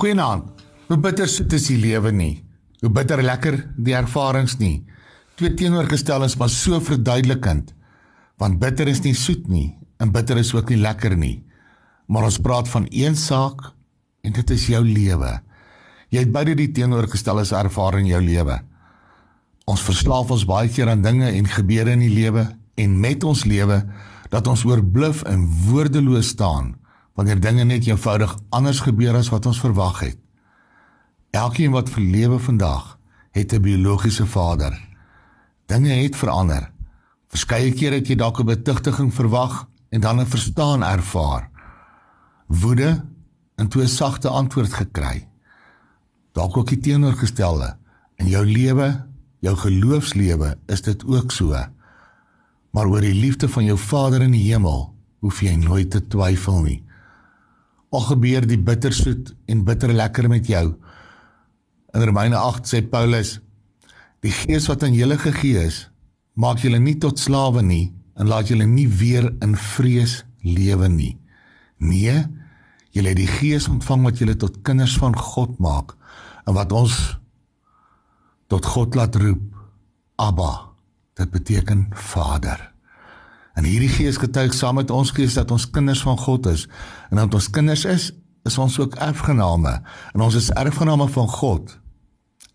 Goeienaand. Hoe bitter soet is die lewe nie. Hoe bitter lekker die ervarings nie. Twee teenoorgesteldes maar so verduidelikend. Want bitter is nie soet nie en bitter is ook nie lekker nie. Maar ons praat van een saak en dit is jou lewe. Jy het beide die teenoorgesteldes ervaar in jou lewe. Ons verslaaf ons baie keer aan dinge en gebeure in die lewe en met ons lewe dat ons oorbluf en woordeloos staan wanneer dinge net eenvoudig anders gebeur as wat ons verwag het. Elkeen wat verlewe vandag het 'n biologiese vader. Dinge het verander. Verskeie kere het jy dalk 'n betugtiging verwag en dan 'n verstaan ervaar. Woede en toe 'n sagte antwoord gekry. Dalk ook die teenoorgestelde. In jou lewe, jou geloofslewe, is dit ook so. Maar oor die liefde van jou Vader in die hemel, hoef jy nooit te twyfel nie al gebeur die bittersoet en bitter lekker met jou. In Romeine 8 sê Paulus: Die gees wat aan julle gegee is, maak julle nie tot slawe nie en laat julle nie weer in vrees lewe nie. Nee, julle het die gees ontvang wat julle tot kinders van God maak en wat ons tot God laat roep, Abba. Dit beteken Vader. En hierdie Gees getuig saam met ons gees dat ons kinders van God is. En dat ons kinders is, is ons ook erfgename. En ons is erfgename van God.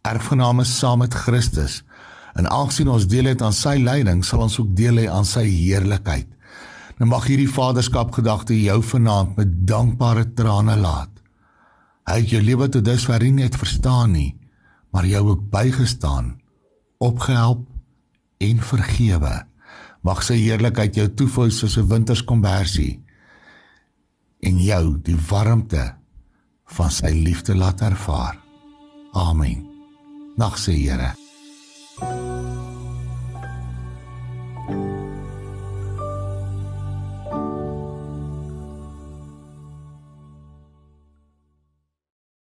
Erfgename saam met Christus. En aangesien ons deel het aan sy lyding, sal ons ook deel hê aan sy heerlikheid. Nou mag hierdie vaderskap gedagte jou vanaand met dankbare trane laat. Hy het jou lewe tot dusver nie net verstaan nie, maar jou ook bygestaan, opgehelp en vergewe. Mag sy heerlikheid jou toevou soos 'n winterskombersie en jou die warmte van sy liefde laat ervaar. Amen. Nag se Here.